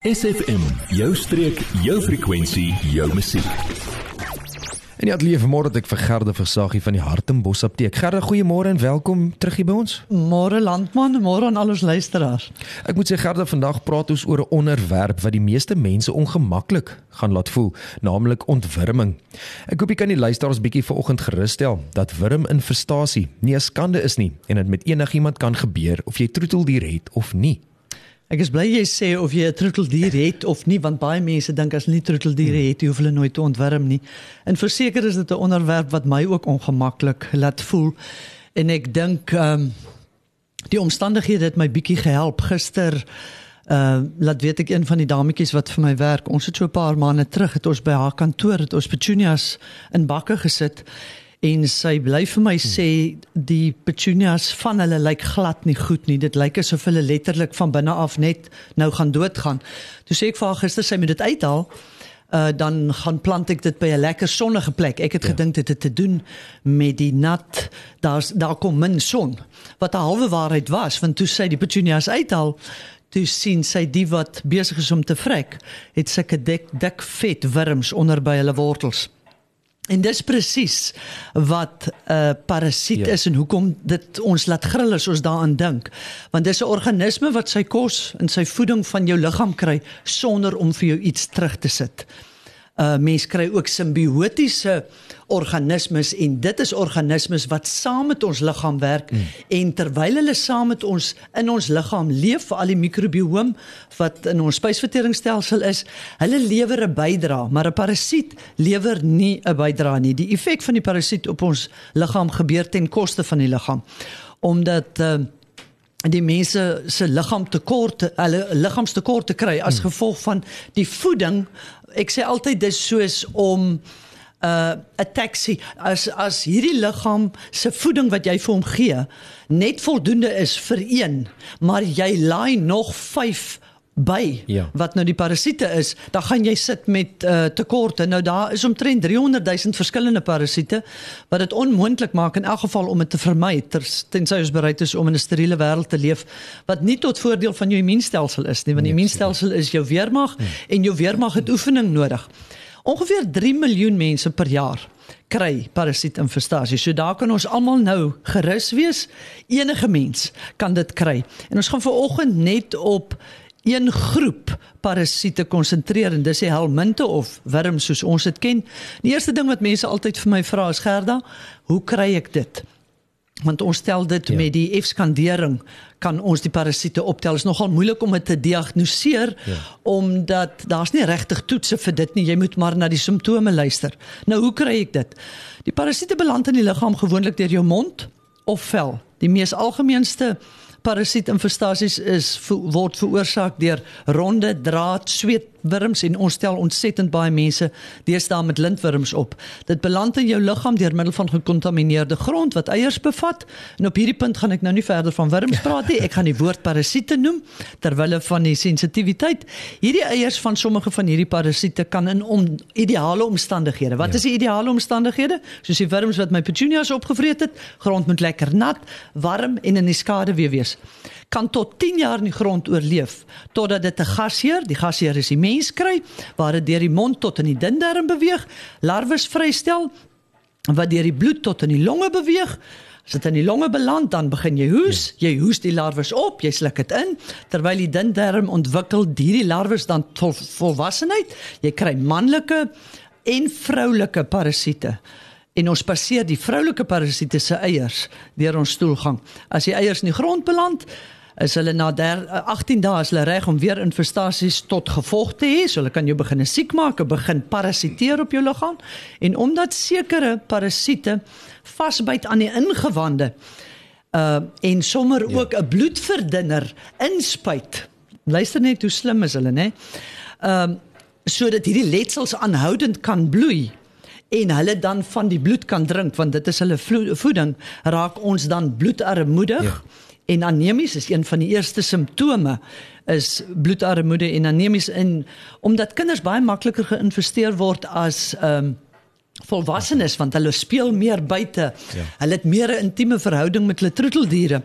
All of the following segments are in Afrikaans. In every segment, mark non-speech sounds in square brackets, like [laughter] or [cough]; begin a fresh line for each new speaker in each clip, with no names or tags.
SFM, jou streek, jou frekwensie, jou musiek.
En ja, lief, môre het ek vir Gerda Versagie van die Hartenbos Apteek. Gerda, goeiemôre en welkom terug hier by ons.
Môre landman, môre aan al ons luisteraars.
Ek moet sê Gerda, vandag praat ons oor 'n onderwerp wat die meeste mense ongemaklik gaan laat voel, naamlik ontwurming. Ek hoop jy kan die luisteraars bietjie vanoggend gerustel dat wurminfestasie nie 'n skande is nie en dit met enigiemand kan gebeur of jy troeteldier het of nie.
Ek is bly jy sê of jy 'n troeteldier het of nie want baie mense dink as hulle nie troeteldiere het, hoef hulle nooit te ontwurm nie. En verseker is dit 'n onderwerp wat my ook ongemaklik laat voel. En ek dink ehm um, die omstandighede het my bietjie gehelp gister. Uh laat weet ek een van die dametjies wat vir my werk. Ons het so 'n paar maande terug het ons by haar kantoor het ons petunias in bakke gesit en sy bly vir my sê die petunias van hulle lyk glad nie goed nie. Dit lyk asof hulle letterlik van binne af net nou gaan doodgaan. Toe sê ek vir haar gister sy moet dit uithaal. Uh, dan gaan plant ek dit by 'n lekker sonnige plek. Ek het ja. gedink dit het te doen met die nat. Daar's daar kom min son. Wat 'n halwe waarheid was, want toe sy die petunias uithaal, toe sien sy die wat besig is om te vrek, het sulke dik dik vet wurms onder by hulle wortels. En dis presies wat 'n uh, parasiet ja. is en hoekom dit ons laat gril as ons daaraan dink. Want dis 'n organisme wat sy kos en sy voeding van jou liggaam kry sonder om vir jou iets terug te sit uh mens kry ook simbiotiese organismes en dit is organismes wat saam met ons liggaam werk mm. en terwyl hulle saam met ons in ons liggaam leef vir al die mikrobiom wat in ons spysverteringsstelsel is, hulle lewer 'n bydrae, maar 'n parasiet lewer nie 'n bydrae nie. Die effek van die parasiet op ons liggaam gebeur ten koste van die liggaam. Omdat uh die mense se liggaam tekort hulle liggaamstekort te kry as hmm. gevolg van die voeding ek sê altyd dis soos om 'n uh, 'n taxi as as hierdie liggaam se voeding wat jy vir hom gee net voldoende is vir een maar jy laai nog 5 by ja. wat nou die parasiete is, dan gaan jy sit met uh, tekorte. Nou daar is omtrent 300 000 verskillende parasiete wat dit onmoontlik maak in elk geval om dit te vermy tensy ons bereid is om in 'n steriele wêreld te leef wat nie tot voordeel van jou immuunstelsel is nie, want die immuunstelsel is jou weermag hmm. en jou weermag het oefening nodig. Ongeveer 3 miljoen mense per jaar kry parasietinfestasie. So daar kan ons almal nou gerus wees. Enige mens kan dit kry. En ons gaan veraloggend net op een groep parasiete konsentreer en dis die helminte of wurms soos ons dit ken. Die eerste ding wat mense altyd vir my vra is Gerda, hoe kry ek dit? Want ons stel dit ja. met die F-skandering kan ons die parasiete optel. Dit is nogal moeilik om dit te diagnoseer ja. omdat daar's nie regtig toetse vir dit nie. Jy moet maar na die simptome luister. Nou hoe kry ek dit? Die parasiete beland in die liggaam gewoonlik deur jou mond of vel. Die mees algemeenste parasietinfestasies is word veroorsaak deur ronde draad sweetwurms en ons stel ontsettend baie mense deesdae met lintwurms op. Dit beland in jou liggaam deur middel van gekontamineerde grond wat eiers bevat. En op hierdie punt gaan ek nou nie verder van wurms [laughs] praat nie. Ek gaan die woord parasiete noem terwyl van die sensitiwiteit. Hierdie eiers van sommige van hierdie parasiete kan in om ideale omstandighede. Wat ja. is die ideale omstandighede? Soos die wurms wat my petunias opgevreet het, grond moet lekker nat, warm en in die skade weer wees kan tot 10 jaar in die grond oorleef totdat dit 'n gasheer, die gasheer is die mens kry waar dit deur die mond tot in die dindarm beweeg, larwes vrystel wat deur die bloed tot in die longe beweeg. As dit in die longe beland, dan begin jy hoes, ja. jy hoes die larwes op, jy sluk dit in terwyl die dindarm ontwikkel hierdie larwes dan tot volwassenheid. Jy kry manlike en vroulike parasiete en ons passeer die vroulike parasiete se eiers deur ons stoelgang. As die eiers in die grond beland, is hulle na der, 18 dae is hulle reg om weer infestasies tot gevolg te hê. So hulle kan jou begin siek maak, begin parasiteer op jou liggaam en omdat sekere parasiete vasbyt aan die ingewande uh en sommer ja. ook 'n bloedverdunner inspuit. Luister net hoe slim is hulle, né? Ehm uh, sodat hierdie letsels aanhoudend kan bloei en hulle dan van die bloed kan drink want dit is hulle voeding raak ons dan bloedarmoedig ja. En anemies is een van die eerste simptome is bloedarmoede en anemies in omdat kinders baie makliker geïnvesteer word as ehm um, volwassenes want hulle speel meer buite ja. hulle het meer 'n intieme verhouding met hulle troeteldiere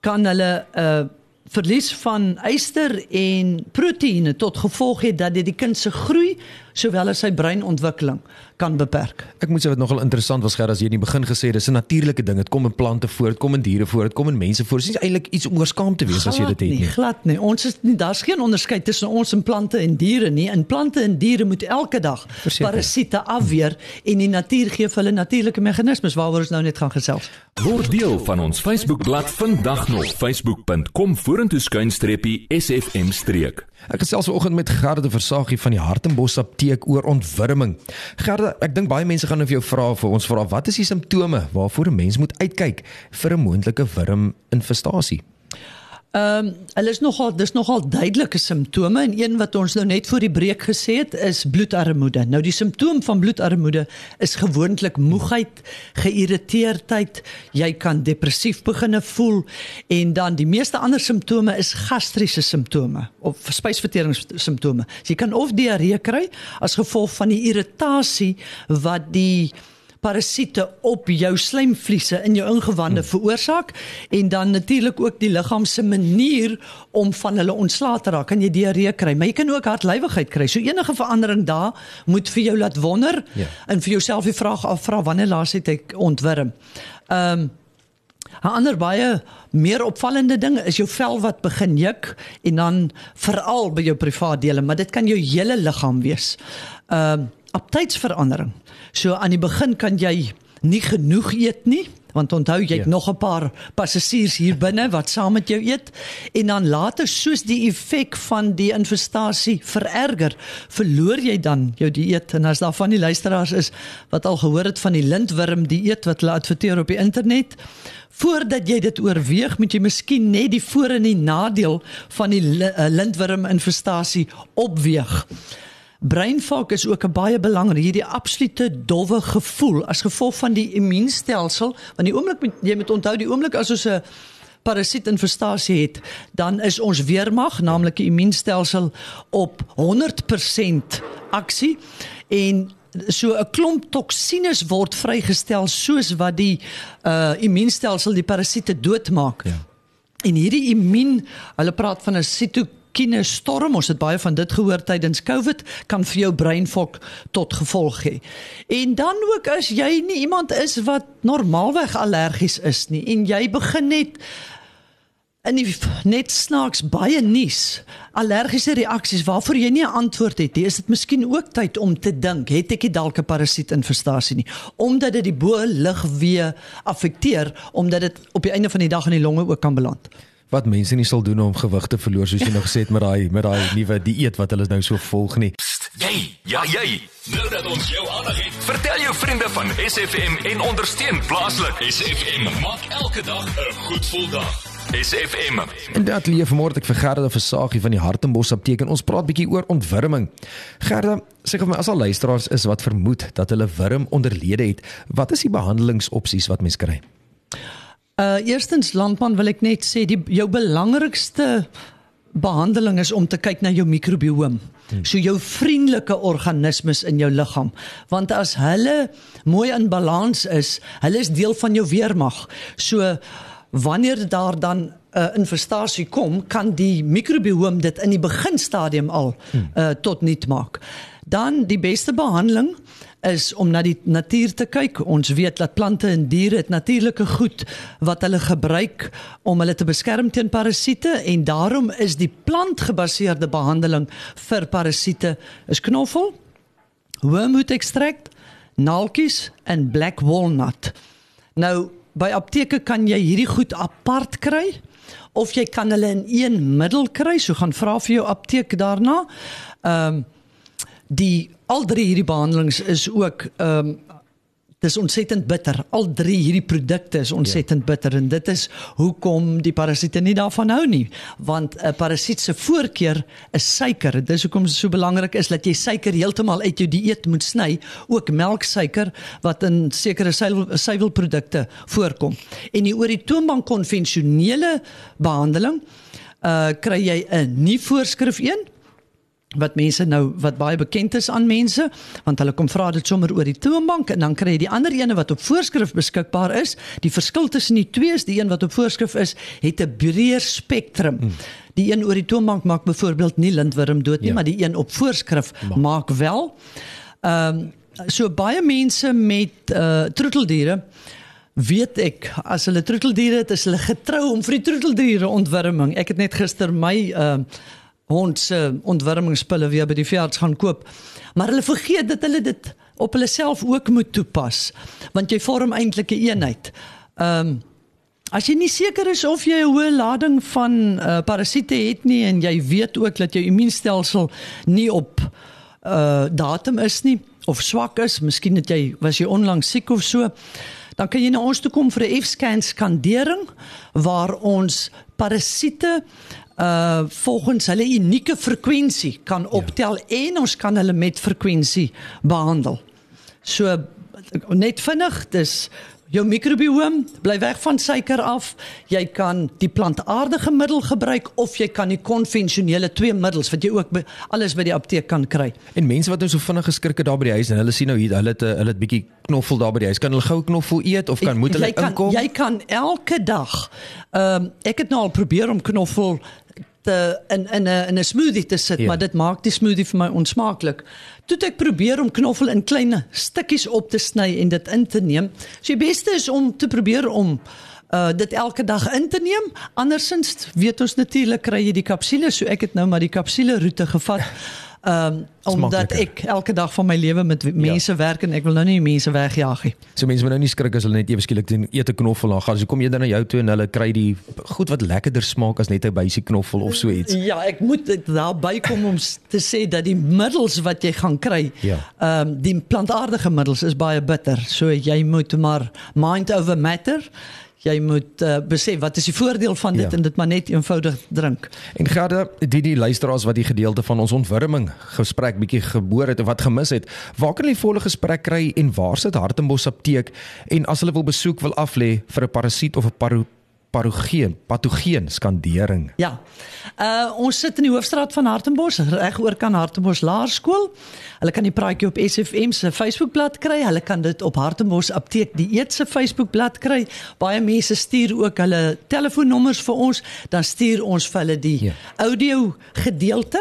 kan hulle 'n uh, verlies van yster en proteïene tot gevolg het dat dit die kind se groei sowel as sy breinontwikkeling kan beperk.
Ek moet sê wat nogal interessant was gerus as jy in die begin gesê dis 'n natuurlike ding. Dit kom in plante voor, dit kom in diere voor, dit kom in mense voor. Dit is eintlik iets om oorskaam te wees
glad
as jy dit het
nie.
nie.
Glad nie. Ons is nie daar's geen onderskeid tussen ons en plante en diere nie. In plante en diere moet elke dag
Verseker.
parasiete afweer en die natuur gee vir hulle natuurlike meganismes waaroor ons nou net gaan gesels.
Word deel van ons Facebookblad vandag nog facebook.com vorentoe skuinstreepie SFM streek.
Ek gesels vanoggend met Gerde Versagie van die Hartenbos apteek oor ontwurming. Gerde, ek dink baie mense gaan nou vir jou vra vir ons vra wat is die simptome waarvoor 'n mens moet uitkyk vir 'n moontlike wurminfestasie?
Ehm um, hulle is nogal dis nogal duidelike simptome en een wat ons nou net voor die breek gesê het is bloedarmoede. Nou die simptoom van bloedarmoede is gewoonlik moegheid, geïrriteerdheid, jy kan depressief begine voel en dan die meeste ander simptome is gastriese simptome of spysverteringssimptome. So jy kan of diarree kry as gevolg van die irritasie wat die parasiete op jou slijmvliese in jou ingewande veroorsaak en dan natuurlik ook die liggaam se manier om van hulle ontslae te raak. Kan jy diarree kry, maar jy kan ook hartlywigheid kry. So enige verandering daar moet vir jou laat wonder
Ja.
en vir jouself die vraag afvra wanneer laas het ek ontwurm. Ehm um, 'n ander baie meer opvallende ding is jou vel wat begin juk en dan veral by jou privaat dele, maar dit kan jou hele liggaam wees. Ehm uh, aptydsverandering. So aan die begin kan jy nie genoeg eet nie, want onthou jy het
Ja.
nog 'n paar passasiers hier binne wat saam met jou eet en dan later soos die effek van die infestasie vererger, verloor jy dan jou dieet en as daar van die luisteraars is wat al gehoor het van die lintworm dieet wat hulle adverteer op die internet, voordat jy dit oorweeg, moet jy miskien net die voor en die nadeel van die eh, lintworm infestasie opweeg. Breinfok is ook 'n baie belangrike hierdie absolute dowwe gevoel as gevolg van die immuunstelsel want die oomblik moet jy moet onthou die oomblik as ons 'n parasietinfestasie het dan is ons weermag naamlik die immuunstelsel op 100% aksie en so 'n klomp toksines word vrygestel soos wat die uh immuunstelsel die parasiete doodmaak.
Ja.
En hierdie immuun, hulle praat van 'n sitokine storm, ons het baie van dit gehoor tydens COVID, kan vir jou breinfok tot gevolg hê. En dan ook as jy nie iemand is wat normaalweg allergies is nie en jy begin net die net snaaks baie nuus allergiese reaksies waarvoor jy nie 'n antwoord het nie is dit miskien ook tyd om te dink het ek dalk 'n parasietinfestasie nie? Omdat dit die bo lugweë affekteer omdat dit op die einde van die dag in die longe ook kan beland
Wat mense nie sal doen om gewig te verloor soos jy nog gesê het met daai met daai nuwe dieet wat hulle nou so volg nie.
Psst, jy, ja jy. Nou dat ons jou aandag het, vertel jou vriende van SFM en ondersteun plaaslik. SFM maak elke dag 'n goed gevoel dag. SFM.
En dit leef vanmôre ek vir Gerda Versagie van die Hartenbos apteek en ons praat bietjie oor ontwurming. Gerda, sê vir my as al luisteraars is wat vermoed dat hulle wurm onderlede het, wat is die behandelingsopsies wat mens kry?
Uh eerstens landman wil ek net sê die jou belangrikste behandeling is om te kyk na jou mikrobiom. So jou vriendelike organismes in jou liggaam, want as hulle mooi in balans is, hulle is deel van jou weermag. So wanneer daar dan 'n uh, infestasie kom, kan die mikrobiom dit in die beginstadium al uh, tot nut maak. Dan die beste behandeling is om na die natuur te kyk. Ons weet dat plante en diere het natuurlike goed wat hulle gebruik om hulle te beskerm teen parasiete en daarom is die plantgebaseerde behandeling vir parasiete is knoffel, wormhoedekstrakt, naaltjies en black walnut. Nou by apteke kan jy hierdie goed apart kry of jy kan hulle in een middel kry. So gaan vra vir jou apteek daarna. Ehm um, die al drie hierdie behandelings is ook ehm um, dis ontsettend bitter. Al drie hierdie produkte is ontsettend ja. bitter en dit is hoekom die parasiete nie daarvan hou nie, want 'n parasiet se voorkeur is suiker. Dit is hoekom dit so belangrik is dat jy suiker heeltemal uit jou dieet moet sny, ook melksuiker wat in sekere suiwelprodukte voorkom. En die oor die toonbank konvensionele behandeling uh kry jy 'n nie voorskrif een wat mense nou wat baie bekend is aan mense want hulle kom vra dit sommer oor die toonbank en dan kry jy die ander ene wat op voorskrif beskikbaar is die verskil tussen die twee is die een wat op voorskrif is het 'n breër spektrum hmm. die een oor die toonbank maak byvoorbeeld nie lintworm dood nie ja. maar die een op voorskrif Ma. maak wel ehm um, so baie mense met uh, troeteldiere weet ek as hulle troeteldiere het is hulle getrou om vir die troeteldiere ontwurming ek het net gister my uh, hond se ontwurmingspulle weer by die veearts gaan koop. Maar hulle vergeet dat hulle dit op hulle self ook moet toepas, want jy vorm eintlik 'n eenheid. Ehm um, as jy nie seker is of jy 'n hoë lading van uh, parasiete het nie en jy weet ook dat jou immuunstelsel nie op uh datum is nie of swak is, miskien het jy was jy onlangs siek of so, dan kan jy na ons toe kom vir 'n F-scan skandering waar ons parasiete uh volgens hulle unieke frekwensie kan optel ja. en ons kan hulle met frekwensie behandel. So net vinnig, dis jou mikrobioom bly weg van suiker af. Jy kan die plantaardige middel gebruik of jy kan die konvensionele twee middels wat jy ook by, alles by die apteek kan kry.
En mense wat nou so vinnig geskrik het daar by die huis en hulle sien nou hier hulle het hulle het bietjie knoffel daar by die huis. Kan hulle gou knoffel eet of kan moet hulle
jy kan,
inkom?
Jy kan elke dag. Ehm um, ek het nou al probeer om knoffel te in in 'n in 'n smoothie te sit, ja. maar dit maak die smoothie vir my onsmaaklik. Toe ek probeer om knoffel in klein stukkies op te sny en dit in te neem. So die beste is om te probeer om uh dit elke dag in te neem. Andersins weet ons natuurlik kry jy die kapsules, so ek het nou maar die kapsule roete gevat. [laughs] Um, omdat ek elke dag van my lewe met mense ja. werk en ek wil nou nie mense wegjaag nie.
So mense moet nou nie skrik as hulle net ewe skielik doen eet 'n knoffel dan gaan. So kom jy dan na jou toe en hulle kry die goed wat lekkerder smaak as net 'n basiese knoffel of so iets.
Ja, ek moet daar bykom om te sê dat die middels wat jy gaan kry, ja. ja. um, die plantaardige middels is baie bitter. So jy moet maar mind over matter jy moet uh, besef wat is die voordeel van dit ja. en dit maar net eenvoudig drink.
En gade die die luisteraars wat die gedeelte van ons ontwurming gesprek bietjie geboor het of wat gemis het, waar kan hulle die volle gesprek kry en waar sit Hartenbos apteek en as hulle wil besoek wil aflê vir 'n parasiet of 'n paro patogeen, skandering.
Ja. Uh ons sit in die hoofstraat van Hartenbos, reg oor kan Hartenbos Laerskool. Hulle kan die praatjie op SFM se Facebookblad kry. Hulle kan dit op Hartenbos Apteek die Eet se Facebookblad kry. Baie mense stuur ook hulle telefoonnommers vir ons, dan stuur ons vir hulle die ja. audio gedeelte.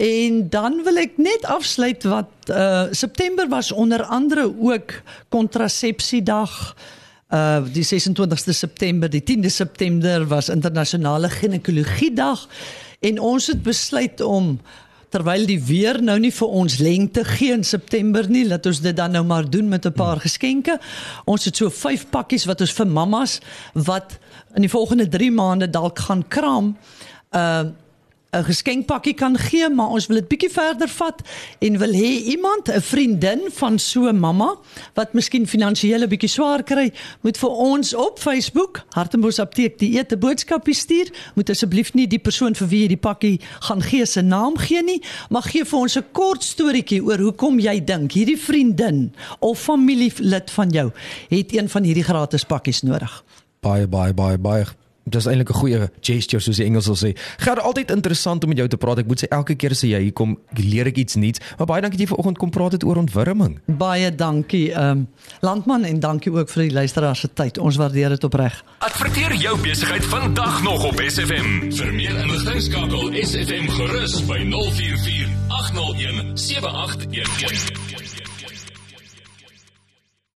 En dan wil ek net afsluit wat uh September was onder andere ook kontrasepsiedag uh die 26ste September, die 10de September was internasionale ginekologie dag en ons het besluit om terwyl die weer nou nie vir ons lengte gee in September nie, laat ons dit dan nou maar doen met 'n paar geskenke. Ons het so 5 pakkies wat ons vir mammas wat in die volgende 3 maande dalk gaan kraam. Uh 'n geskenkpakkie kan gee, maar ons wil dit bietjie verder vat en wil hê iemand, 'n vriendin van so 'n mamma wat miskien finansiële bietjie swaar kry, moet vir ons op Facebook Hartenbos Apteek die ete boodskapie stuur. Moet asseblief nie die persoon vir wie jy die pakkie gaan gee se naam gee nie, maar gee vir ons 'n kort storieetjie oor hoekom jy dink hierdie vriendin of familielid van jou het een van hierdie gratis pakkies nodig.
Baie baie baie baie Dis eintlik 'n goeie gesture soos die Engels sal sê. Gaan altyd interessant om met jou te praat. Ek moet sê elke keer as jy hier kom, leer ek iets nuuts. Maar baie dankie dat jy vanoggend kom praat het oor ontwurming.
Baie dankie, ehm um, landman en dankie ook vir die luisteraars se tyd. Ons waardeer dit opreg.
Adverteer jou besigheid vandag nog op SFM. Vir meer inligting skakel SFM gerus by 044 801 7811.